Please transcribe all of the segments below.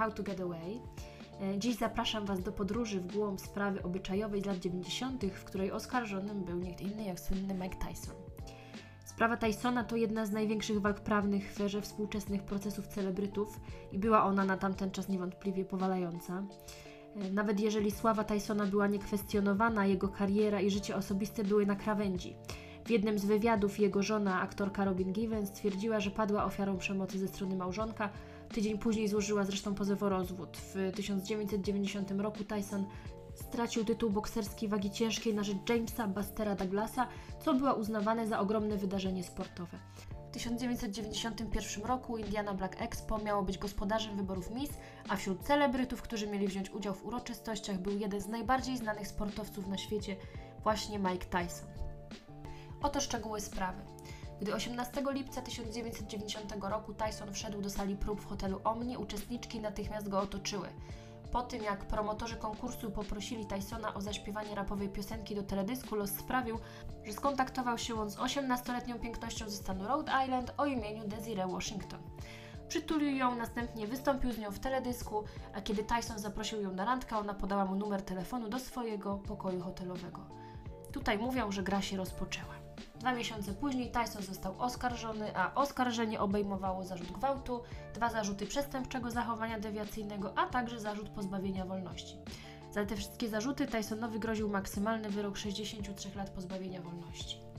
How to Get Away. E, Dziś zapraszam Was do podróży w głąb sprawy obyczajowej z lat 90., w której oskarżonym był nikt inny jak słynny Mike Tyson. Sprawa Tysona to jedna z największych walk prawnych w erze współczesnych procesów celebrytów i była ona na tamten czas niewątpliwie powalająca. E, Nawet jeżeli sława Tysona była niekwestionowana, jego kariera i życie osobiste były na krawędzi. W jednym z wywiadów jego żona, aktorka Robin Givens, stwierdziła, że padła ofiarą przemocy ze strony małżonka. Tydzień później złożyła zresztą pozew o rozwód. W 1990 roku Tyson stracił tytuł bokserski wagi ciężkiej na rzecz Jamesa Bastera Douglasa, co było uznawane za ogromne wydarzenie sportowe. W 1991 roku Indiana Black Expo miało być gospodarzem wyborów Miss, a wśród celebrytów, którzy mieli wziąć udział w uroczystościach, był jeden z najbardziej znanych sportowców na świecie, właśnie Mike Tyson. Oto szczegóły sprawy. Gdy 18 lipca 1990 roku Tyson wszedł do sali prób w hotelu Omni, uczestniczki natychmiast go otoczyły. Po tym jak promotorzy konkursu poprosili Tysona o zaśpiewanie rapowej piosenki do teledysku, los sprawił, że skontaktował się on z 18-letnią pięknością ze stanu Rhode Island o imieniu Desiree Washington. Przytulił ją, następnie wystąpił z nią w teledysku, a kiedy Tyson zaprosił ją na randkę, ona podała mu numer telefonu do swojego pokoju hotelowego. Tutaj mówią, że gra się rozpoczęła. Dwa miesiące później Tyson został oskarżony, a oskarżenie obejmowało zarzut gwałtu, dwa zarzuty przestępczego zachowania dewiacyjnego, a także zarzut pozbawienia wolności. Za te wszystkie zarzuty Tysonowi groził maksymalny wyrok 63 lat pozbawienia wolności.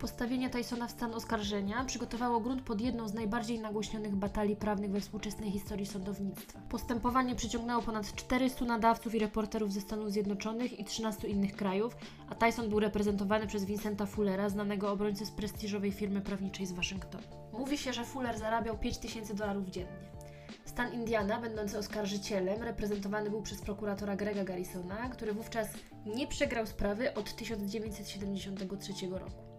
Postawienie Tysona w stan oskarżenia przygotowało grunt pod jedną z najbardziej nagłośnionych batalii prawnych we współczesnej historii sądownictwa. Postępowanie przyciągnęło ponad 400 nadawców i reporterów ze Stanów Zjednoczonych i 13 innych krajów, a Tyson był reprezentowany przez Vincenta Fullera, znanego obrońcy z prestiżowej firmy prawniczej z Waszyngtonu. Mówi się, że Fuller zarabiał 5000 dolarów dziennie. Stan Indiana, będący oskarżycielem, reprezentowany był przez prokuratora Grega Garrisona, który wówczas nie przegrał sprawy od 1973 roku.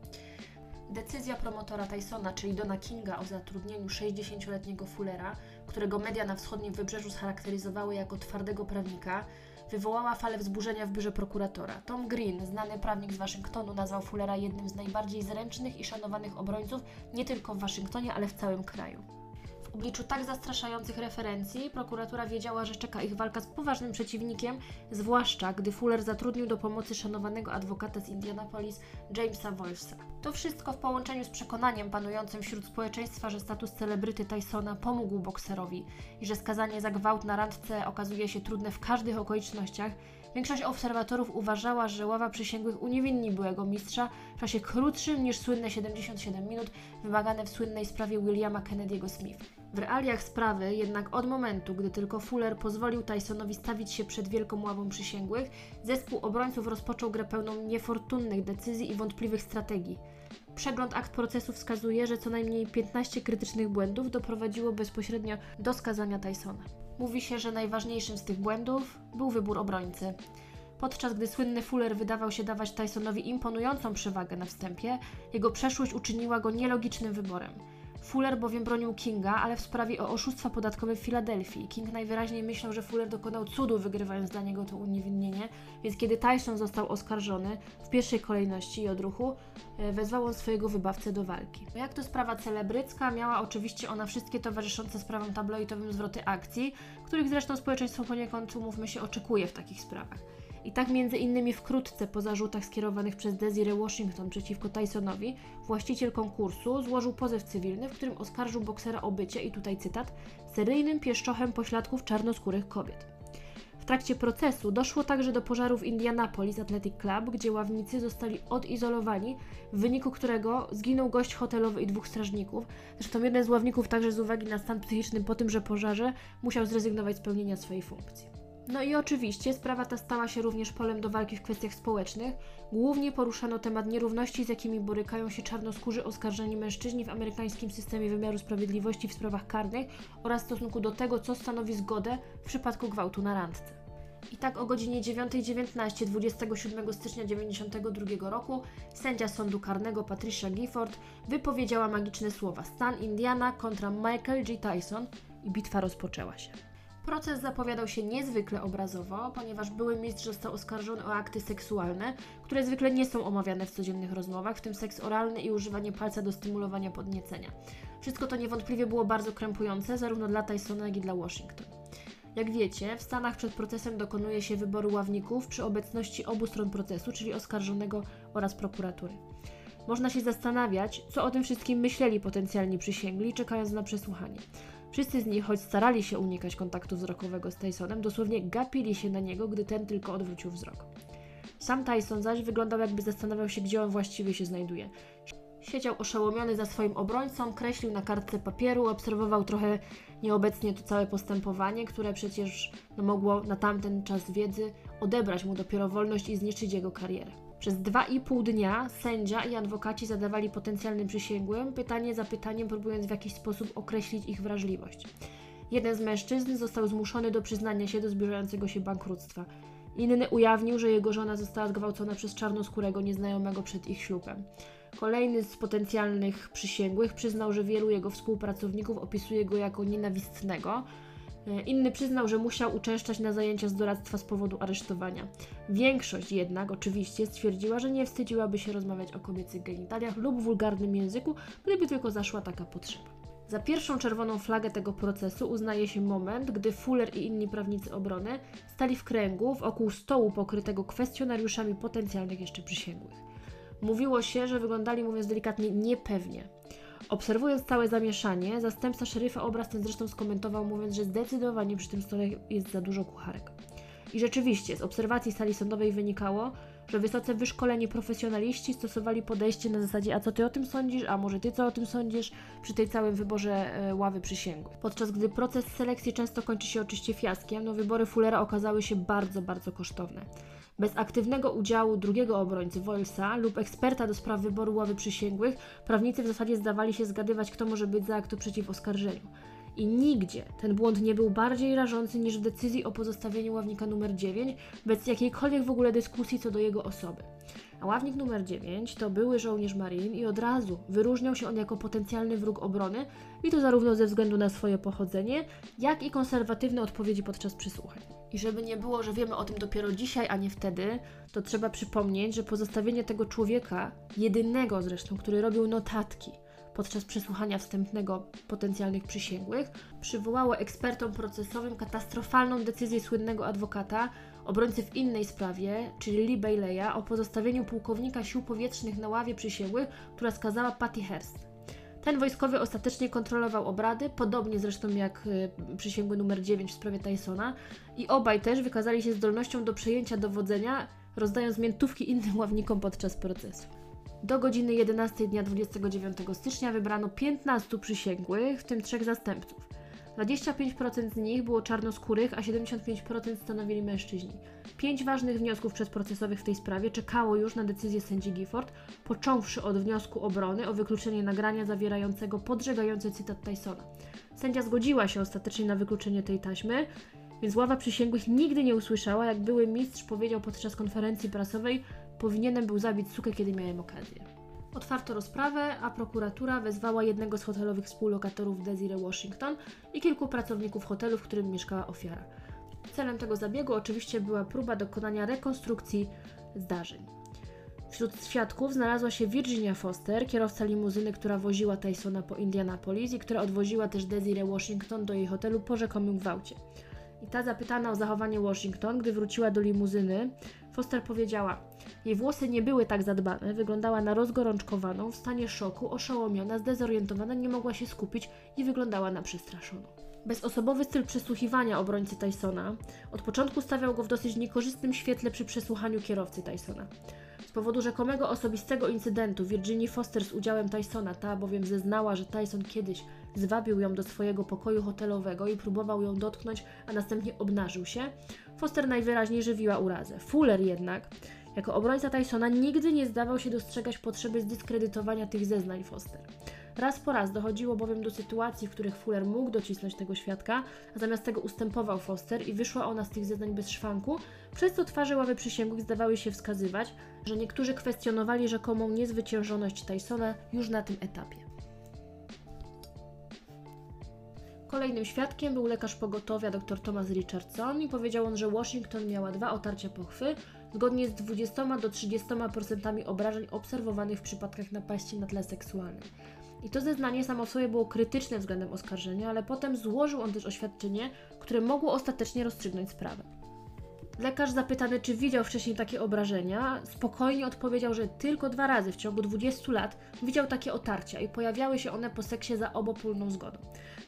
Decyzja promotora Tysona, czyli Dona Kinga o zatrudnieniu 60-letniego Fullera, którego media na wschodnim wybrzeżu scharakteryzowały jako twardego prawnika, wywołała falę wzburzenia w biurze prokuratora. Tom Green, znany prawnik z Waszyngtonu, nazwał Fullera jednym z najbardziej zręcznych i szanowanych obrońców nie tylko w Waszyngtonie, ale w całym kraju. W obliczu tak zastraszających referencji prokuratura wiedziała, że czeka ich walka z poważnym przeciwnikiem, zwłaszcza gdy Fuller zatrudnił do pomocy szanowanego adwokata z Indianapolis Jamesa Wolfsa. To wszystko w połączeniu z przekonaniem panującym wśród społeczeństwa, że status celebryty Tysona pomógł bokserowi i że skazanie za gwałt na randce okazuje się trudne w każdych okolicznościach, Większość obserwatorów uważała, że ława przysięgłych uniewinni byłego mistrza w czasie krótszym niż słynne 77 minut wymagane w słynnej sprawie Williama Kennedy'ego Smith. W realiach sprawy jednak od momentu, gdy tylko Fuller pozwolił Tysonowi stawić się przed wielką ławą przysięgłych, zespół obrońców rozpoczął grę pełną niefortunnych decyzji i wątpliwych strategii. Przegląd akt procesu wskazuje, że co najmniej 15 krytycznych błędów doprowadziło bezpośrednio do skazania Tysona. Mówi się, że najważniejszym z tych błędów był wybór obrońcy. Podczas gdy słynny Fuller wydawał się dawać Tysonowi imponującą przewagę na wstępie, jego przeszłość uczyniła go nielogicznym wyborem. Fuller bowiem bronił Kinga, ale w sprawie o oszustwa podatkowe w Filadelfii. King najwyraźniej myślał, że Fuller dokonał cudu, wygrywając dla niego to uniewinnienie, więc kiedy Tyson został oskarżony w pierwszej kolejności i odruchu, e, wezwał on swojego wybawcę do walki. Jak to sprawa celebrycka, miała oczywiście ona wszystkie towarzyszące sprawom tabloidowym zwroty akcji, których zresztą społeczeństwo poniekąd, umówmy się, oczekuje w takich sprawach. I tak między innymi wkrótce po zarzutach skierowanych przez Desiree Washington przeciwko Tysonowi, właściciel konkursu złożył pozew cywilny, w którym oskarżył boksera o bycie, i tutaj cytat, seryjnym pieszczochem pośladków czarnoskórych kobiet. W trakcie procesu doszło także do pożaru w Indianapolis Athletic Club, gdzie ławnicy zostali odizolowani, w wyniku którego zginął gość hotelowy i dwóch strażników. Zresztą jeden z ławników także z uwagi na stan psychiczny po tymże pożarze musiał zrezygnować z pełnienia swojej funkcji. No i oczywiście sprawa ta stała się również polem do walki w kwestiach społecznych. Głównie poruszano temat nierówności, z jakimi borykają się czarnoskórzy oskarżeni mężczyźni w amerykańskim systemie wymiaru sprawiedliwości w sprawach karnych oraz w stosunku do tego, co stanowi zgodę w przypadku gwałtu na randce. I tak o godzinie 9.19 27 stycznia 1992 roku sędzia sądu karnego Patricia Gifford wypowiedziała magiczne słowa Stan Indiana kontra Michael G. Tyson i bitwa rozpoczęła się. Proces zapowiadał się niezwykle obrazowo, ponieważ były mistrz został oskarżony o akty seksualne, które zwykle nie są omawiane w codziennych rozmowach, w tym seks oralny i używanie palca do stymulowania podniecenia. Wszystko to niewątpliwie było bardzo krępujące, zarówno dla Tysona, jak i dla Washington. Jak wiecie, w Stanach przed procesem dokonuje się wyboru ławników przy obecności obu stron procesu, czyli oskarżonego oraz prokuratury. Można się zastanawiać, co o tym wszystkim myśleli potencjalni przysięgli, czekając na przesłuchanie. Wszyscy z nich, choć starali się unikać kontaktu wzrokowego z Tysonem, dosłownie gapili się na niego, gdy ten tylko odwrócił wzrok. Sam Tyson zaś wyglądał jakby zastanawiał się, gdzie on właściwie się znajduje. Siedział oszołomiony za swoim obrońcą, kreślił na kartce papieru, obserwował trochę nieobecnie to całe postępowanie, które przecież no, mogło na tamten czas wiedzy odebrać mu dopiero wolność i zniszczyć jego karierę. Przez dwa i pół dnia sędzia i adwokaci zadawali potencjalnym przysięgłym pytanie za pytaniem, próbując w jakiś sposób określić ich wrażliwość. Jeden z mężczyzn został zmuszony do przyznania się do zbliżającego się bankructwa. Inny ujawnił, że jego żona została zgwałcona przez czarnoskórego nieznajomego przed ich ślubem. Kolejny z potencjalnych przysięgłych przyznał, że wielu jego współpracowników opisuje go jako nienawistnego. E, inny przyznał, że musiał uczęszczać na zajęcia z doradztwa z powodu aresztowania. Większość jednak oczywiście stwierdziła, że nie wstydziłaby się rozmawiać o kobiecych genitaliach lub wulgarnym języku, gdyby tylko zaszła taka potrzeba. Za pierwszą czerwoną flagę tego procesu uznaje się moment, gdy Fuller i inni prawnicy obrony stali w kręgu wokół stołu pokrytego kwestionariuszami potencjalnych jeszcze przysięgłych. Mówiło się, że wyglądali, mówiąc delikatnie, niepewnie. Obserwując całe zamieszanie, zastępca szeryfa obraz ten zresztą skomentował, mówiąc, że zdecydowanie przy tym stole jest za dużo kucharek. I rzeczywiście, z obserwacji sali sądowej wynikało, że wysoce wyszkoleni profesjonaliści stosowali podejście na zasadzie a co ty o tym sądzisz, a może ty co o tym sądzisz, przy tej całym wyborze e, ławy przysięgłych. Podczas gdy proces selekcji często kończy się oczywiście fiaskiem, no wybory Fullera okazały się bardzo, bardzo kosztowne. Bez aktywnego udziału drugiego obrońcy Wolsa lub eksperta do spraw wyboru ławy przysięgłych, prawnicy w zasadzie zdawali się zgadywać, kto może być za aktu przeciw oskarżeniu. I nigdzie ten błąd nie był bardziej rażący niż w decyzji o pozostawieniu ławnika numer 9 bez jakiejkolwiek w ogóle dyskusji co do jego osoby. A ławnik numer 9 to były żołnierz Marine i od razu wyróżniał się on jako potencjalny wróg obrony i to zarówno ze względu na swoje pochodzenie, jak i konserwatywne odpowiedzi podczas przysłuchań. I żeby nie było, że wiemy o tym dopiero dzisiaj, a nie wtedy, to trzeba przypomnieć, że pozostawienie tego człowieka, jedynego zresztą, który robił notatki, podczas przesłuchania wstępnego potencjalnych przysięgłych, przywołało ekspertom procesowym katastrofalną decyzję słynnego adwokata, obrońcy w innej sprawie, czyli Lee Bayleya, o pozostawieniu pułkownika sił powietrznych na ławie przysięgłych, która skazała Patty Hearst. Ten wojskowy ostatecznie kontrolował obrady, podobnie zresztą jak y, przysięgły numer 9 w sprawie Tysona, i obaj też wykazali się zdolnością do przejęcia dowodzenia, rozdając miętówki innym ławnikom podczas procesu. Do godziny 11 dnia 29 stycznia wybrano 15 przysięgłych, w tym trzech zastępców. 25% z nich było czarnoskórych, a 75% stanowili mężczyźni. Pięć ważnych wniosków przedprocesowych w tej sprawie czekało już na decyzję sędzi Gifford, począwszy od wniosku obrony o wykluczenie nagrania zawierającego podżegający cytat Tysona. Sędzia zgodziła się ostatecznie na wykluczenie tej taśmy, więc ława przysięgłych nigdy nie usłyszała, jak były mistrz powiedział podczas konferencji prasowej, powinienem był zabić sukę, kiedy miałem okazję. Otwarto rozprawę, a prokuratura wezwała jednego z hotelowych współlokatorów Desiree Washington i kilku pracowników hotelu, w którym mieszkała ofiara. Celem tego zabiegu oczywiście była próba dokonania rekonstrukcji zdarzeń. Wśród świadków znalazła się Virginia Foster, kierowca limuzyny, która woziła Tysona po Indianapolis i która odwoziła też Desiree Washington do jej hotelu po rzekomym gwałcie. I ta zapytana o zachowanie Washington, gdy wróciła do limuzyny, Foster powiedziała: Jej włosy nie były tak zadbane, wyglądała na rozgorączkowaną, w stanie szoku, oszołomiona, zdezorientowana, nie mogła się skupić i wyglądała na przestraszoną. Bezosobowy styl przesłuchiwania obrońcy Tysona od początku stawiał go w dosyć niekorzystnym świetle przy przesłuchaniu kierowcy Tysona. Z powodu rzekomego osobistego incydentu Virginia Foster z udziałem Tysona, ta bowiem zeznała, że Tyson kiedyś zwabił ją do swojego pokoju hotelowego i próbował ją dotknąć, a następnie obnażył się, Foster najwyraźniej żywiła urazę. Fuller jednak, jako obrońca Tysona, nigdy nie zdawał się dostrzegać potrzeby zdyskredytowania tych zeznań Foster. Raz po raz dochodziło bowiem do sytuacji, w których Fuller mógł docisnąć tego świadka, a zamiast tego ustępował Foster i wyszła ona z tych zeznań bez szwanku, przez co twarze ławy przysięgłych zdawały się wskazywać, że niektórzy kwestionowali rzekomą niezwyciężoność Tysona już na tym etapie. Kolejnym świadkiem był lekarz pogotowia dr Thomas Richardson i powiedział on, że Washington miała dwa otarcia pochwy, zgodnie z 20 do 30% obrażeń obserwowanych w przypadkach napaści na tle seksualnym. I to zeznanie samo w sobie było krytyczne względem oskarżenia, ale potem złożył on też oświadczenie, które mogło ostatecznie rozstrzygnąć sprawę. Lekarz zapytany, czy widział wcześniej takie obrażenia, spokojnie odpowiedział, że tylko dwa razy w ciągu 20 lat widział takie otarcia i pojawiały się one po seksie za obopólną zgodą.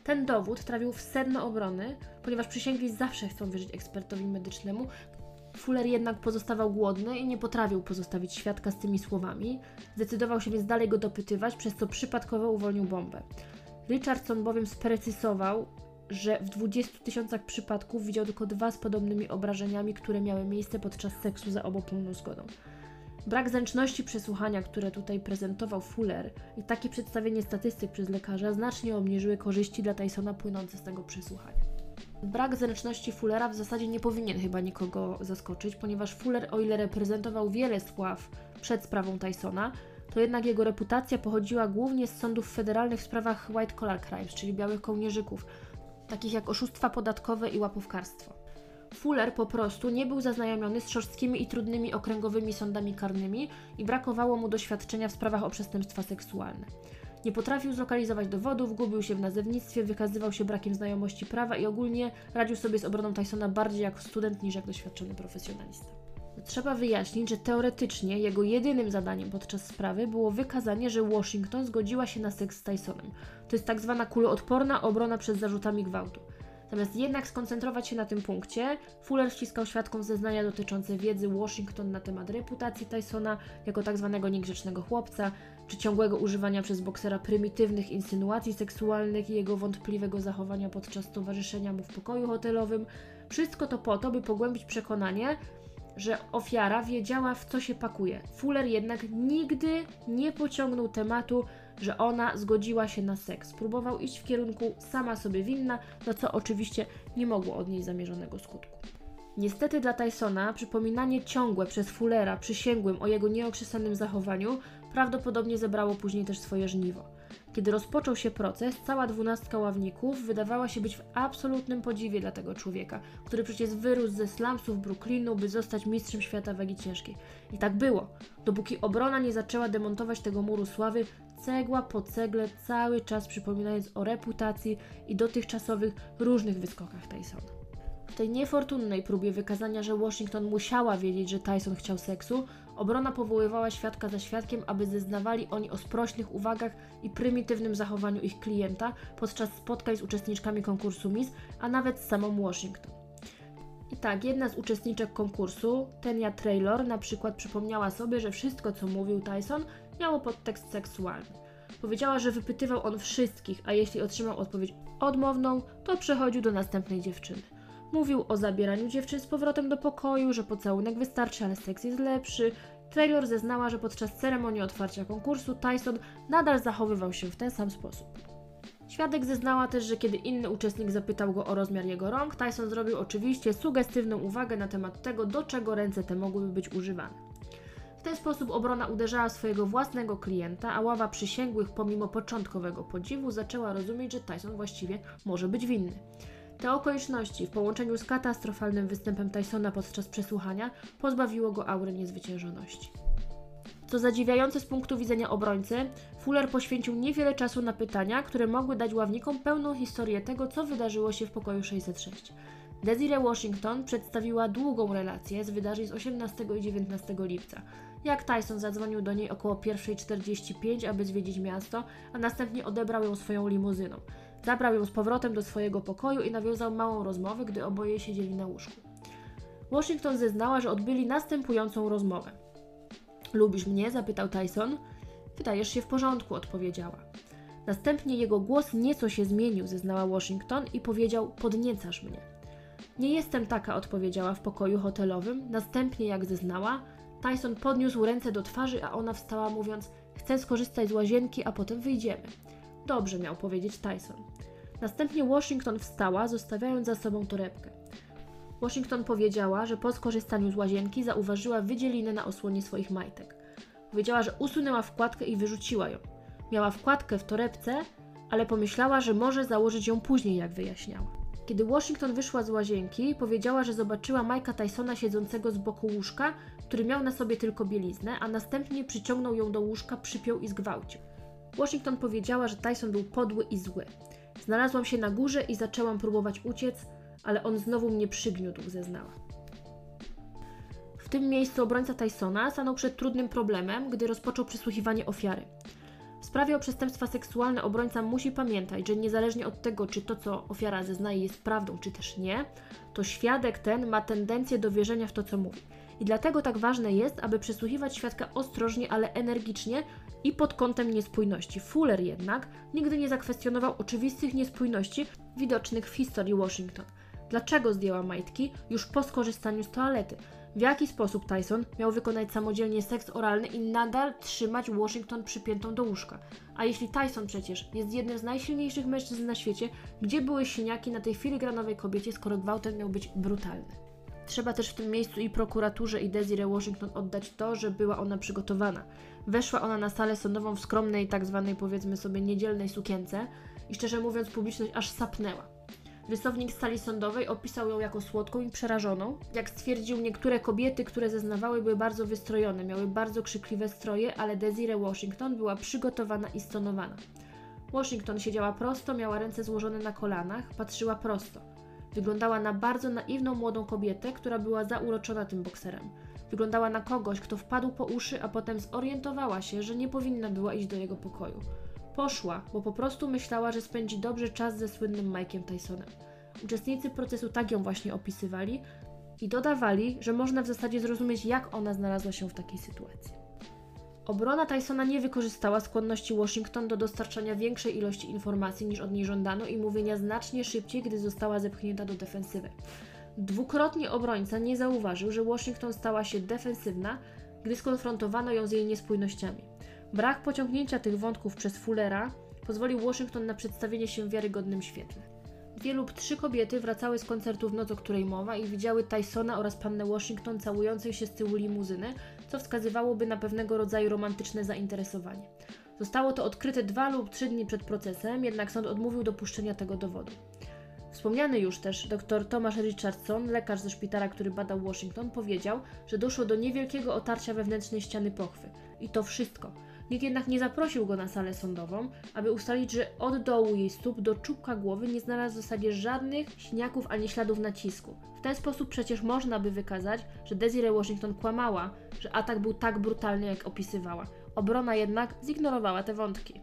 Ten dowód trafił w sedno obrony, ponieważ przysięgli zawsze chcą wierzyć ekspertowi medycznemu. Fuller jednak pozostawał głodny i nie potrafił pozostawić świadka z tymi słowami. Zdecydował się więc dalej go dopytywać, przez co przypadkowo uwolnił bombę. Richardson bowiem sprecyzował, że w 20 tysiącach przypadków widział tylko dwa z podobnymi obrażeniami, które miały miejsce podczas seksu za obopólną zgodą. Brak zręczności przesłuchania, które tutaj prezentował Fuller i takie przedstawienie statystyk przez lekarza znacznie obniżyły korzyści dla Tysona płynące z tego przesłuchania. Brak zręczności Fullera w zasadzie nie powinien chyba nikogo zaskoczyć, ponieważ Fuller, o ile reprezentował wiele spław przed sprawą Tysona, to jednak jego reputacja pochodziła głównie z sądów federalnych w sprawach white collar crimes, czyli białych kołnierzyków, takich jak oszustwa podatkowe i łapówkarstwo. Fuller po prostu nie był zaznajomiony z szorstkimi i trudnymi okręgowymi sądami karnymi i brakowało mu doświadczenia w sprawach o przestępstwa seksualne. Nie potrafił zlokalizować dowodów, gubił się w nazewnictwie, wykazywał się brakiem znajomości prawa i ogólnie radził sobie z obroną Tysona bardziej jak student niż jak doświadczony profesjonalista. Trzeba wyjaśnić, że teoretycznie jego jedynym zadaniem podczas sprawy było wykazanie, że Washington zgodziła się na seks z Tysonem. To jest tak zwana kuloodporna obrona przed zarzutami gwałtu. Zamiast jednak skoncentrować się na tym punkcie, Fuller ściskał świadkom zeznania dotyczące wiedzy Washington na temat reputacji Tysona jako tak zwanego niegrzecznego chłopca, czy ciągłego używania przez boksera prymitywnych insynuacji seksualnych i jego wątpliwego zachowania podczas towarzyszenia mu w pokoju hotelowym. Wszystko to po to, by pogłębić przekonanie, że ofiara wiedziała, w co się pakuje. Fuller jednak nigdy nie pociągnął tematu, że ona zgodziła się na seks. Próbował iść w kierunku sama sobie winna, no co oczywiście nie mogło odnieść zamierzonego skutku. Niestety dla Tysona przypominanie ciągłe przez Fullera przysięgłym o jego nieokrzesanym zachowaniu prawdopodobnie zebrało później też swoje żniwo. Kiedy rozpoczął się proces, cała dwunastka ławników wydawała się być w absolutnym podziwie dla tego człowieka, który przecież wyrósł ze slumsów Brooklynu, by zostać mistrzem świata wagi ciężkiej. I tak było, dopóki obrona nie zaczęła demontować tego muru sławy, cegła po cegle, cały czas przypominając o reputacji i dotychczasowych różnych wyskokach Tysona. W tej niefortunnej próbie wykazania, że Washington musiała wiedzieć, że Tyson chciał seksu, obrona powoływała świadka za świadkiem, aby zeznawali oni o sprośnych uwagach i prymitywnym zachowaniu ich klienta podczas spotkań z uczestniczkami konkursu Miss, a nawet z samą Washington. I tak, jedna z uczestniczek konkursu, Tenia Traylor, na przykład przypomniała sobie, że wszystko, co mówił Tyson, miało podtekst seksualny. Powiedziała, że wypytywał on wszystkich, a jeśli otrzymał odpowiedź odmowną, to przechodził do następnej dziewczyny. Mówił o zabieraniu dziewczyn z powrotem do pokoju, że pocałunek wystarczy, ale seks jest lepszy. Taylor zeznała, że podczas ceremonii otwarcia konkursu Tyson nadal zachowywał się w ten sam sposób. Świadek zeznała też, że kiedy inny uczestnik zapytał go o rozmiar jego rąk, Tyson zrobił oczywiście sugestywną uwagę na temat tego, do czego ręce te mogłyby być używane. Ten sposób obrona uderzała swojego własnego klienta, a ława przysięgłych pomimo początkowego podziwu zaczęła rozumieć, że Tyson właściwie może być winny. Te okoliczności w połączeniu z katastrofalnym występem Tysona podczas przesłuchania pozbawiło go aury niezwyciężoności. Co zadziwiające z punktu widzenia obrońcy, Fuller poświęcił niewiele czasu na pytania, które mogły dać ławnikom pełną historię tego, co wydarzyło się w pokoju 606. Desiree Washington przedstawiła długą relację z wydarzeń z 18 i 19 lipca. Jak Tyson zadzwonił do niej około 1.45, aby zwiedzić miasto, a następnie odebrał ją swoją limuzyną. Zabrał ją z powrotem do swojego pokoju i nawiązał małą rozmowę, gdy oboje siedzieli na łóżku. Washington zeznała, że odbyli następującą rozmowę. Lubisz mnie? zapytał Tyson. Wydajesz się w porządku, odpowiedziała. Następnie jego głos nieco się zmienił, zeznała Washington i powiedział: Podniecasz mnie. Nie jestem taka, odpowiedziała w pokoju hotelowym. Następnie, jak zeznała, Tyson podniósł ręce do twarzy, a ona wstała, mówiąc: Chcę skorzystać z łazienki, a potem wyjdziemy. Dobrze, miał powiedzieć Tyson. Następnie Washington wstała, zostawiając za sobą torebkę. Washington powiedziała, że po skorzystaniu z łazienki zauważyła wydzielinę na osłonie swoich majtek. Powiedziała, że usunęła wkładkę i wyrzuciła ją. Miała wkładkę w torebce, ale pomyślała, że może założyć ją później, jak wyjaśniała. Kiedy Washington wyszła z łazienki, powiedziała, że zobaczyła Mike'a Tysona siedzącego z boku łóżka, który miał na sobie tylko bieliznę, a następnie przyciągnął ją do łóżka, przypiął i zgwałcił. Washington powiedziała, że Tyson był podły i zły. Znalazłam się na górze i zaczęłam próbować uciec, ale on znowu mnie przygniótł, zeznała. W tym miejscu obrońca Tysona stanął przed trudnym problemem, gdy rozpoczął przesłuchiwanie ofiary. Sprawie o przestępstwa seksualne obrońca musi pamiętać, że niezależnie od tego, czy to, co ofiara zeznaje, jest prawdą, czy też nie, to świadek ten ma tendencję do wierzenia w to, co mówi. I dlatego tak ważne jest, aby przesłuchiwać świadka ostrożnie, ale energicznie i pod kątem niespójności. Fuller jednak nigdy nie zakwestionował oczywistych niespójności widocznych w historii Washington. Dlaczego zdjęła majtki już po skorzystaniu z toalety? W jaki sposób Tyson miał wykonać samodzielnie seks oralny i nadal trzymać Washington przypiętą do łóżka? A jeśli Tyson przecież jest jednym z najsilniejszych mężczyzn na świecie, gdzie były siniaki na tej filigranowej kobiecie, skoro gwałtem miał być brutalny? Trzeba też w tym miejscu i prokuraturze i Desiree Washington oddać to, że była ona przygotowana. Weszła ona na salę sądową w skromnej, tak zwanej powiedzmy sobie niedzielnej sukience i szczerze mówiąc publiczność aż sapnęła. Rysownik z sali sądowej opisał ją jako słodką i przerażoną. Jak stwierdził, niektóre kobiety, które zeznawały, były bardzo wystrojone, miały bardzo krzykliwe stroje, ale Desiree Washington była przygotowana i stonowana. Washington siedziała prosto, miała ręce złożone na kolanach, patrzyła prosto. Wyglądała na bardzo naiwną młodą kobietę, która była zauroczona tym bokserem. Wyglądała na kogoś, kto wpadł po uszy, a potem zorientowała się, że nie powinna była iść do jego pokoju. Poszła, bo po prostu myślała, że spędzi dobrze czas ze słynnym Mike'iem Tysonem. Uczestnicy procesu tak ją właśnie opisywali i dodawali, że można w zasadzie zrozumieć, jak ona znalazła się w takiej sytuacji. Obrona Tysona nie wykorzystała skłonności Washington do dostarczania większej ilości informacji niż od niej żądano i mówienia znacznie szybciej, gdy została zepchnięta do defensywy. Dwukrotnie obrońca nie zauważył, że Washington stała się defensywna, gdy skonfrontowano ją z jej niespójnościami. Brak pociągnięcia tych wątków przez Fullera pozwolił Washington na przedstawienie się w wiarygodnym świetle. Dwie lub trzy kobiety wracały z koncertu w noc, o której mowa i widziały Tysona oraz pannę Washington całujących się z tyłu limuzyny, co wskazywałoby na pewnego rodzaju romantyczne zainteresowanie. Zostało to odkryte dwa lub trzy dni przed procesem, jednak sąd odmówił dopuszczenia tego dowodu. Wspomniany już też dr Thomas Richardson, lekarz ze szpitala, który badał Washington, powiedział, że doszło do niewielkiego otarcia wewnętrznej ściany pochwy. I to wszystko. Nikt jednak nie zaprosił go na salę sądową, aby ustalić, że od dołu jej stóp do czubka głowy nie znalazł w zasadzie żadnych śniaków ani śladów nacisku. W ten sposób przecież można by wykazać, że Desiree Washington kłamała, że atak był tak brutalny, jak opisywała. Obrona jednak zignorowała te wątki.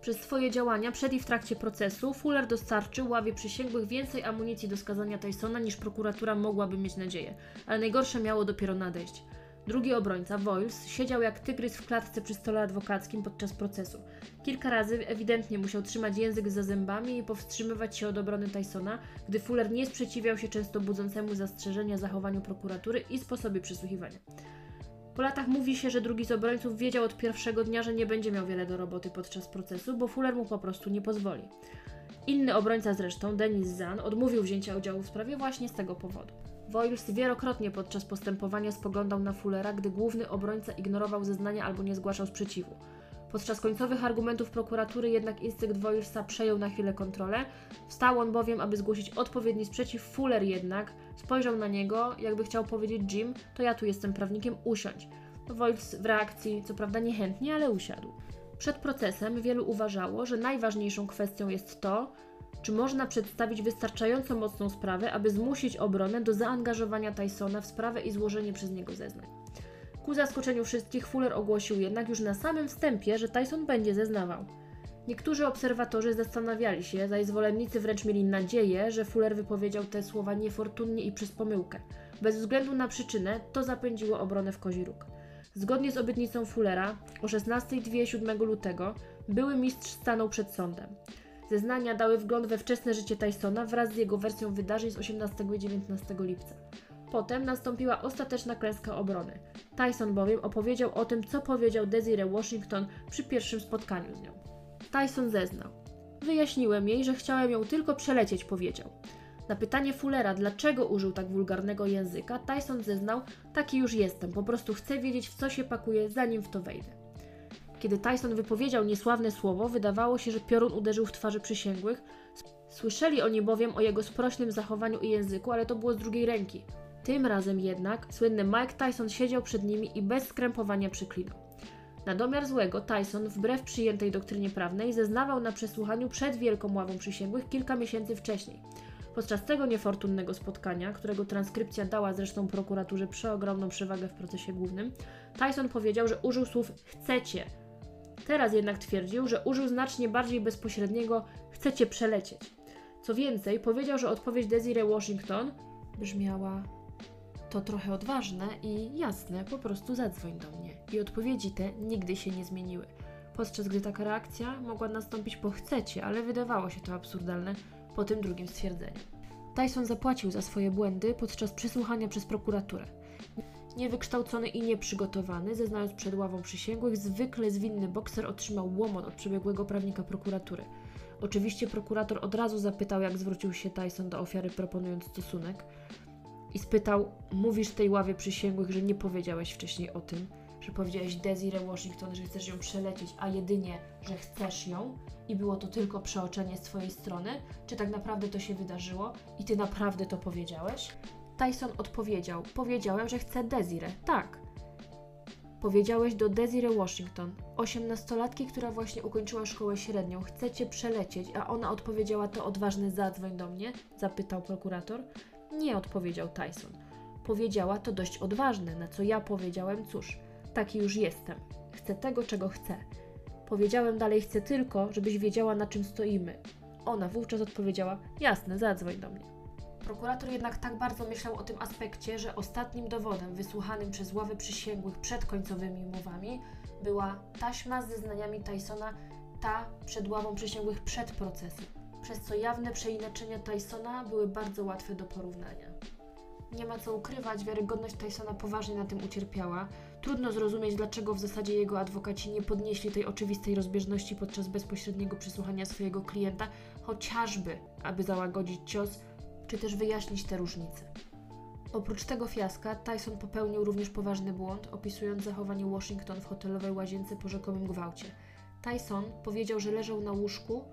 Przez swoje działania przed i w trakcie procesu Fuller dostarczył ławie przysięgłych więcej amunicji do skazania Tysona niż prokuratura mogłaby mieć nadzieję, ale najgorsze miało dopiero nadejść. Drugi obrońca, Voiles, siedział jak tygrys w klatce przy stole adwokackim podczas procesu. Kilka razy ewidentnie musiał trzymać język za zębami i powstrzymywać się od obrony Tysona, gdy Fuller nie sprzeciwiał się często budzącemu zastrzeżenia zachowaniu prokuratury i sposobie przesłuchiwania. Po latach mówi się, że drugi z obrońców wiedział od pierwszego dnia, że nie będzie miał wiele do roboty podczas procesu, bo Fuller mu po prostu nie pozwoli. Inny obrońca zresztą, Denis Zan, odmówił wzięcia udziału w sprawie właśnie z tego powodu. Voiles wielokrotnie podczas postępowania spoglądał na Fullera, gdy główny obrońca ignorował zeznania albo nie zgłaszał sprzeciwu. Podczas końcowych argumentów prokuratury jednak instynkt Voilesa przejął na chwilę kontrolę. Wstał on bowiem, aby zgłosić odpowiedni sprzeciw. Fuller jednak spojrzał na niego, jakby chciał powiedzieć Jim, to ja tu jestem prawnikiem, usiądź. Voiles w reakcji, co prawda niechętnie, ale usiadł. Przed procesem wielu uważało, że najważniejszą kwestią jest to, czy można przedstawić wystarczająco mocną sprawę, aby zmusić obronę do zaangażowania Tysona w sprawę i złożenie przez niego zeznań. Ku zaskoczeniu wszystkich, Fuller ogłosił jednak już na samym wstępie, że Tyson będzie zeznawał. Niektórzy obserwatorzy zastanawiali się, zaś zwolennicy wręcz mieli nadzieję, że Fuller wypowiedział te słowa niefortunnie i przez pomyłkę. Bez względu na przyczynę, to zapędziło obronę w kozi róg. Zgodnie z obietnicą Fullera, o 16.02 7 lutego były mistrz stanął przed sądem. Zeznania dały wgląd we wczesne życie Tysona wraz z jego wersją wydarzeń z 18 i 19 lipca. Potem nastąpiła ostateczna klęska obrony. Tyson bowiem opowiedział o tym, co powiedział Desiree Washington przy pierwszym spotkaniu z nią. Tyson zeznał. Wyjaśniłem jej, że chciałem ją tylko przelecieć, powiedział. Na pytanie Fullera, dlaczego użył tak wulgarnego języka, Tyson zeznał: Taki już jestem, po prostu chcę wiedzieć, w co się pakuje, zanim w to wejdę. Kiedy Tyson wypowiedział niesławne słowo, wydawało się, że piorun uderzył w twarzy przysięgłych. Słyszeli oni bowiem o jego sprośnym zachowaniu i języku, ale to było z drugiej ręki. Tym razem jednak słynny Mike Tyson siedział przed nimi i bez skrępowania przyklinał. Na domiar złego Tyson, wbrew przyjętej doktrynie prawnej, zeznawał na przesłuchaniu przed Wielką Ławą Przysięgłych kilka miesięcy wcześniej. Podczas tego niefortunnego spotkania, którego transkrypcja dała zresztą prokuraturze przeogromną przewagę w procesie głównym, Tyson powiedział, że użył słów chcecie. Teraz jednak twierdził, że użył znacznie bardziej bezpośredniego chcecie przelecieć. Co więcej, powiedział, że odpowiedź Desiree Washington brzmiała to trochę odważne i jasne, po prostu zadzwoń do mnie. I odpowiedzi te nigdy się nie zmieniły. Podczas gdy taka reakcja mogła nastąpić po chcecie, ale wydawało się to absurdalne po tym drugim stwierdzeniu. Tyson zapłacił za swoje błędy podczas przesłuchania przez prokuraturę. Niewykształcony i nieprzygotowany, zeznając przed ławą przysięgłych, zwykle zwinny bokser otrzymał łomot od przebiegłego prawnika prokuratury. Oczywiście prokurator od razu zapytał, jak zwrócił się Tyson do ofiary, proponując stosunek i spytał: Mówisz tej ławie przysięgłych, że nie powiedziałeś wcześniej o tym, że powiedziałeś Desiree Washington, że chcesz ją przelecieć, a jedynie, że chcesz ją i było to tylko przeoczenie z Twojej strony? Czy tak naprawdę to się wydarzyło i Ty naprawdę to powiedziałeś? Tyson odpowiedział: Powiedziałem, że chcę Desiree. Tak. Powiedziałeś do Desiree Washington, osiemnastolatki, która właśnie ukończyła szkołę średnią, chcecie przelecieć, a ona odpowiedziała to odważny zadzwoń do mnie? Zapytał prokurator. Nie odpowiedział Tyson. Powiedziała to dość odważne, na co ja powiedziałem: Cóż, taki już jestem. Chcę tego, czego chcę. Powiedziałem dalej: Chcę tylko, żebyś wiedziała, na czym stoimy. Ona wówczas odpowiedziała: Jasne, zadzwoń do mnie. Prokurator jednak tak bardzo myślał o tym aspekcie, że ostatnim dowodem wysłuchanym przez ławę przysięgłych przed końcowymi umowami była taśma z zeznaniami Tysona, ta przed ławą przysięgłych przed procesem przez co jawne przeinaczenia Tysona były bardzo łatwe do porównania. Nie ma co ukrywać, wiarygodność Tysona poważnie na tym ucierpiała. Trudno zrozumieć, dlaczego w zasadzie jego adwokaci nie podnieśli tej oczywistej rozbieżności podczas bezpośredniego przesłuchania swojego klienta, chociażby aby załagodzić cios, czy też wyjaśnić te różnice. Oprócz tego fiaska, Tyson popełnił również poważny błąd, opisując zachowanie Washington w hotelowej łazience po rzekomym gwałcie. Tyson powiedział, że leżał na łóżku,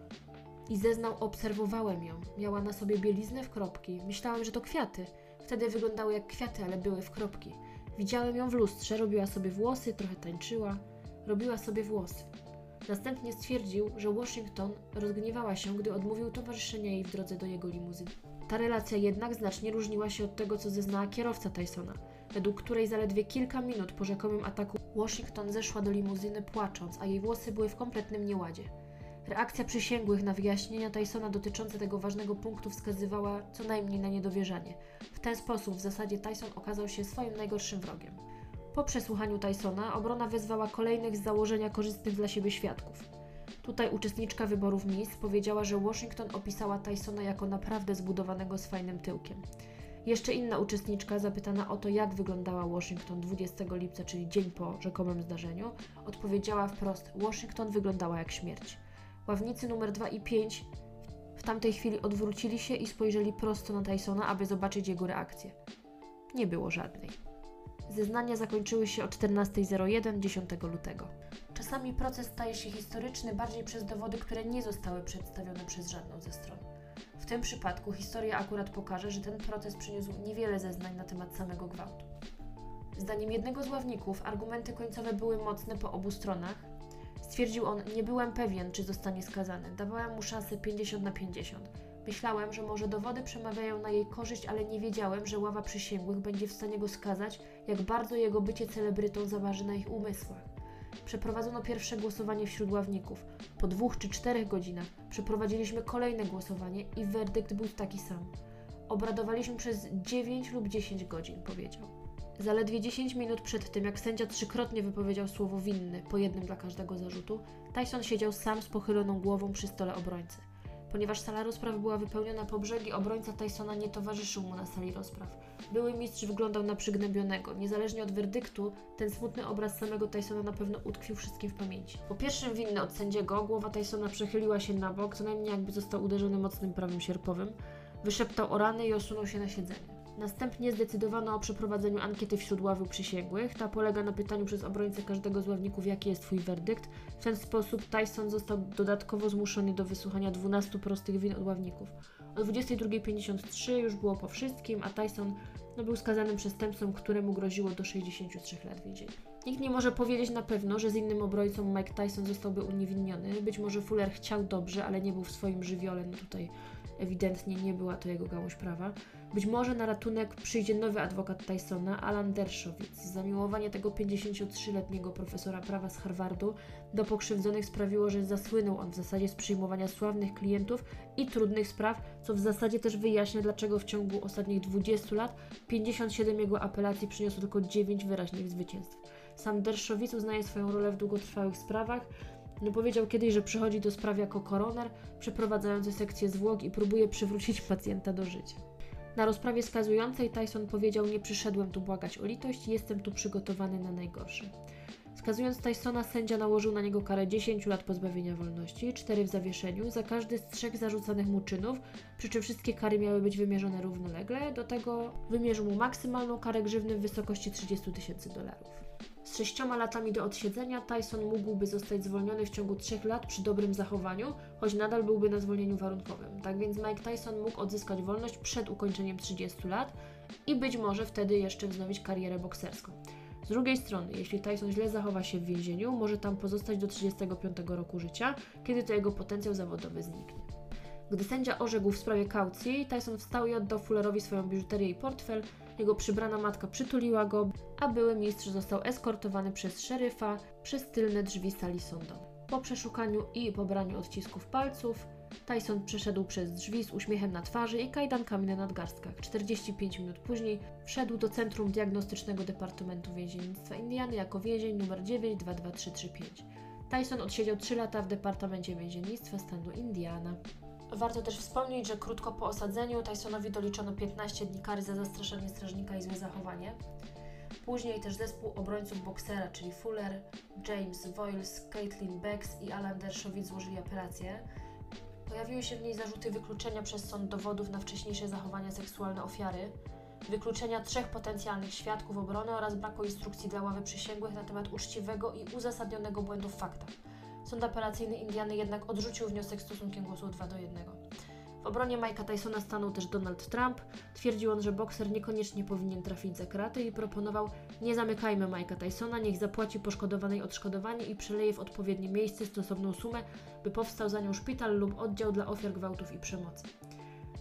i zeznał, obserwowałem ją. Miała na sobie bieliznę w kropki. Myślałem, że to kwiaty. Wtedy wyglądały jak kwiaty, ale były w kropki. Widziałem ją w lustrze, robiła sobie włosy, trochę tańczyła. Robiła sobie włosy. Następnie stwierdził, że Washington rozgniewała się, gdy odmówił towarzyszenia jej w drodze do jego limuzyny. Ta relacja jednak znacznie różniła się od tego, co zeznała kierowca Tysona, według której zaledwie kilka minut po rzekomym ataku Washington zeszła do limuzyny płacząc, a jej włosy były w kompletnym nieładzie. Reakcja przysięgłych na wyjaśnienia Tysona dotyczące tego ważnego punktu wskazywała co najmniej na niedowierzanie. W ten sposób w zasadzie Tyson okazał się swoim najgorszym wrogiem. Po przesłuchaniu Tysona obrona wezwała kolejnych z założenia korzystnych dla siebie świadków. Tutaj uczestniczka wyborów Miss powiedziała, że Washington opisała Tysona jako naprawdę zbudowanego z fajnym tyłkiem. Jeszcze inna uczestniczka, zapytana o to, jak wyglądała Washington 20 lipca, czyli dzień po rzekomym zdarzeniu, odpowiedziała wprost: Washington wyglądała jak śmierć. Ławnicy numer 2 i 5 w tamtej chwili odwrócili się i spojrzeli prosto na Tysona, aby zobaczyć jego reakcję. Nie było żadnej. Zeznania zakończyły się o 14.01 10 lutego. Czasami proces staje się historyczny bardziej przez dowody, które nie zostały przedstawione przez żadną ze stron. W tym przypadku historia akurat pokaże, że ten proces przyniósł niewiele zeznań na temat samego gwałtu. Zdaniem jednego z ławników argumenty końcowe były mocne po obu stronach, Stwierdził on, nie byłem pewien, czy zostanie skazany. Dawałem mu szansę 50 na 50. Myślałem, że może dowody przemawiają na jej korzyść, ale nie wiedziałem, że ława przysięgłych będzie w stanie go skazać, jak bardzo jego bycie celebrytą zaważy na ich umysłach. Przeprowadzono pierwsze głosowanie wśród ławników. Po dwóch czy czterech godzinach przeprowadziliśmy kolejne głosowanie i werdykt był taki sam. Obradowaliśmy przez 9 lub 10 godzin, powiedział. Zaledwie 10 minut przed tym, jak sędzia trzykrotnie wypowiedział słowo winny, po jednym dla każdego zarzutu, Tyson siedział sam z pochyloną głową przy stole obrońcy. Ponieważ sala rozpraw była wypełniona po brzegi, obrońca Tysona nie towarzyszył mu na sali rozpraw. Były mistrz wyglądał na przygnębionego. Niezależnie od werdyktu, ten smutny obraz samego Tysona na pewno utkwił wszystkim w pamięci. Po pierwszym winny od sędziego, głowa Tysona przechyliła się na bok, co najmniej jakby został uderzony mocnym prawym sierpowym. Wyszeptał o rany i osunął się na siedzenie. Następnie zdecydowano o przeprowadzeniu ankiety wśród ławy przysięgłych. Ta polega na pytaniu przez obrońcę każdego z ławników, jaki jest Twój werdykt. W ten sposób Tyson został dodatkowo zmuszony do wysłuchania 12 prostych win od ławników. O 22.53 już było po wszystkim, a Tyson no, był skazanym przestępcą, któremu groziło do 63 lat więzienia. Nikt nie może powiedzieć na pewno, że z innym obrońcą Mike Tyson zostałby uniewinniony. Być może Fuller chciał dobrze, ale nie był w swoim żywiole. No tutaj ewidentnie nie była to jego gałąź prawa. Być może na ratunek przyjdzie nowy adwokat Tysona, Alan Dershowitz. Zamiłowanie tego 53-letniego profesora prawa z Harvardu do pokrzywdzonych sprawiło, że zasłynął on w zasadzie z przyjmowania sławnych klientów i trudnych spraw, co w zasadzie też wyjaśnia, dlaczego w ciągu ostatnich 20 lat 57 jego apelacji przyniosło tylko 9 wyraźnych zwycięstw. Sam Dershowitz uznaje swoją rolę w długotrwałych sprawach, no powiedział kiedyś, że przychodzi do spraw jako koroner, przeprowadzający sekcję zwłok i próbuje przywrócić pacjenta do życia. Na rozprawie skazującej Tyson powiedział: Nie przyszedłem tu błagać o litość, jestem tu przygotowany na najgorsze. Skazując Tysona, sędzia nałożył na niego karę 10 lat pozbawienia wolności, 4 w zawieszeniu, za każdy z trzech zarzucanych mu czynów, przy czym wszystkie kary miały być wymierzone równolegle. Do tego wymierzył mu maksymalną karę grzywny w wysokości 30 tysięcy dolarów. Sześcioma latami do odsiedzenia Tyson mógłby zostać zwolniony w ciągu trzech lat przy dobrym zachowaniu, choć nadal byłby na zwolnieniu warunkowym. Tak więc Mike Tyson mógł odzyskać wolność przed ukończeniem 30 lat i być może wtedy jeszcze wznowić karierę bokserską. Z drugiej strony, jeśli Tyson źle zachowa się w więzieniu, może tam pozostać do 35 roku życia, kiedy to jego potencjał zawodowy zniknie. Gdy sędzia orzekł w sprawie kaucji, Tyson wstał i oddał Fullerowi swoją biżuterię i portfel. Jego przybrana matka przytuliła go, a były mistrz został eskortowany przez szeryfa przez tylne drzwi sali sądowej. Po przeszukaniu i pobraniu odcisków palców, Tyson przeszedł przez drzwi z uśmiechem na twarzy i kajdankami na nadgarstkach. 45 minut później wszedł do Centrum Diagnostycznego Departamentu Więziennictwa Indiany jako więzień numer 922335. Tyson odsiedział 3 lata w Departamencie Więziennictwa stanu Indiana. Warto też wspomnieć, że krótko po osadzeniu Tysonowi doliczono 15 dni kary za zastraszenie strażnika i złe zachowanie. Później też zespół obrońców boksera, czyli Fuller, James Voiles, Caitlin Becks i Alan Dershowitz złożyli apelację. Pojawiły się w niej zarzuty wykluczenia przez sąd dowodów na wcześniejsze zachowania seksualne ofiary, wykluczenia trzech potencjalnych świadków obrony oraz braku instrukcji dla ławy przysięgłych na temat uczciwego i uzasadnionego błędu w faktach. Sąd apelacyjny Indiany jednak odrzucił wniosek stosunkiem głosu 2 do 1. W obronie Mike'a Tysona stanął też Donald Trump. Twierdził on, że bokser niekoniecznie powinien trafić za kraty i proponował: Nie zamykajmy Mike'a Tysona, niech zapłaci poszkodowanej odszkodowanie i przeleje w odpowiednie miejsce stosowną sumę, by powstał za nią szpital lub oddział dla ofiar gwałtów i przemocy.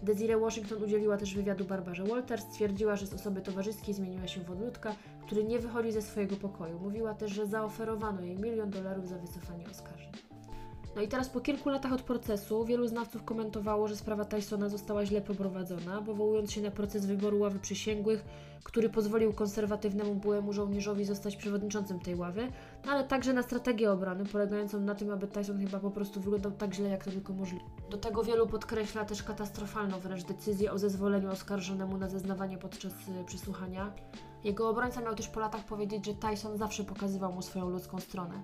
Desiree Washington udzieliła też wywiadu Barbarze Walters. Stwierdziła, że z osoby towarzyskiej zmieniła się w odludka, który nie wychodzi ze swojego pokoju. Mówiła też, że zaoferowano jej milion dolarów za wycofanie oskarżeń. No i teraz po kilku latach od procesu wielu znawców komentowało, że sprawa Tysona została źle poprowadzona, powołując się na proces wyboru ławy przysięgłych, który pozwolił konserwatywnemu byłemu żołnierzowi zostać przewodniczącym tej ławy, no ale także na strategię obrony, polegającą na tym, aby Tyson chyba po prostu wyglądał tak źle, jak to tylko możliwe. Do tego wielu podkreśla też katastrofalną wręcz decyzję o zezwoleniu oskarżonemu na zeznawanie podczas y, przesłuchania. Jego obrońca miał też po latach powiedzieć, że Tyson zawsze pokazywał mu swoją ludzką stronę.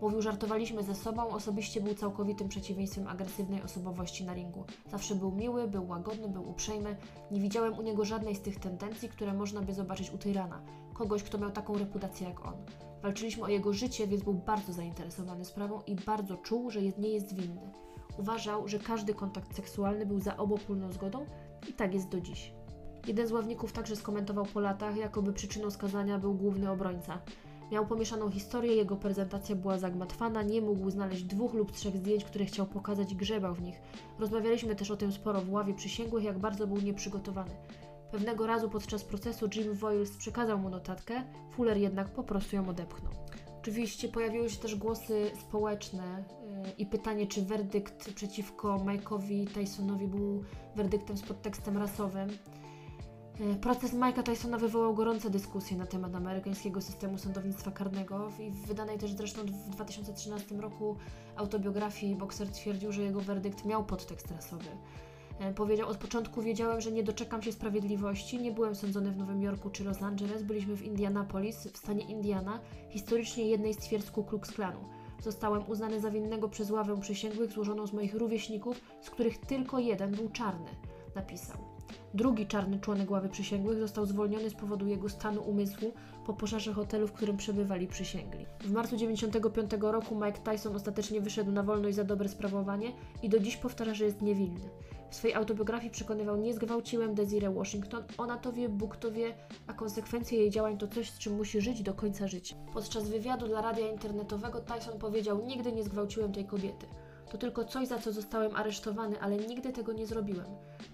Mówił, żartowaliśmy ze sobą, osobiście był całkowitym przeciwieństwem agresywnej osobowości na ringu. Zawsze był miły, był łagodny, był uprzejmy. Nie widziałem u niego żadnej z tych tendencji, które można by zobaczyć u tyrana. Kogoś, kto miał taką reputację jak on. Walczyliśmy o jego życie, więc był bardzo zainteresowany sprawą i bardzo czuł, że nie jest winny. Uważał, że każdy kontakt seksualny był za obopólną zgodą i tak jest do dziś. Jeden z ławników także skomentował po latach, jakoby przyczyną skazania był główny obrońca. Miał pomieszaną historię, jego prezentacja była zagmatwana, nie mógł znaleźć dwóch lub trzech zdjęć, które chciał pokazać i grzebał w nich. Rozmawialiśmy też o tym sporo w ławie przysięgłych, jak bardzo był nieprzygotowany. Pewnego razu podczas procesu Jim Voiles przekazał mu notatkę, Fuller jednak po prostu ją odepchnął. Oczywiście pojawiły się też głosy społeczne yy, i pytanie, czy werdykt przeciwko Mike'owi Tysonowi był werdyktem z podtekstem rasowym. E, Proces Mike'a Tysona wywołał gorące dyskusje na temat amerykańskiego systemu sądownictwa karnego i w wydanej też zresztą w 2013 roku autobiografii bokser twierdził, że jego werdykt miał podtekst rasowy. E, Powiedział, od początku wiedziałem, że nie doczekam się sprawiedliwości, nie byłem sądzony w Nowym Jorku czy Los Angeles, byliśmy w Indianapolis, w stanie Indiana, historycznie jednej z twierdz Ku Klux Klanu. Zostałem uznany za winnego przez ławę przysięgłych złożoną z moich rówieśników, z których tylko jeden był czarny, napisał. Drugi czarny członek ławy przysięgłych został zwolniony z powodu jego stanu umysłu po pożarze hotelu, w którym przebywali przysięgli. W marcu 1995 roku Mike Tyson ostatecznie wyszedł na wolność za dobre sprawowanie i do dziś powtarza, że jest niewinny. W swojej autobiografii przekonywał, nie zgwałciłem Desiree Washington, ona to wie, Bóg to wie, a konsekwencje jej działań to coś, z czym musi żyć do końca życia. Podczas wywiadu dla radia internetowego Tyson powiedział, nigdy nie zgwałciłem tej kobiety. To tylko coś, za co zostałem aresztowany, ale nigdy tego nie zrobiłem.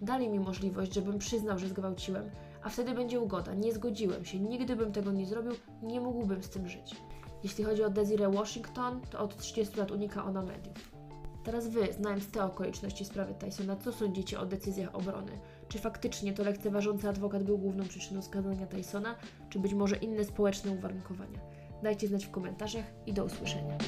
Dali mi możliwość, żebym przyznał, że zgwałciłem, a wtedy będzie ugoda. Nie zgodziłem się, nigdy bym tego nie zrobił, nie mógłbym z tym żyć. Jeśli chodzi o Desiree Washington, to od 30 lat unika ona mediów. Teraz Wy, znając te okoliczności sprawy Tysona, co sądzicie o decyzjach obrony? Czy faktycznie to lekceważący adwokat był główną przyczyną skazania Tysona, czy być może inne społeczne uwarunkowania? Dajcie znać w komentarzach i do usłyszenia.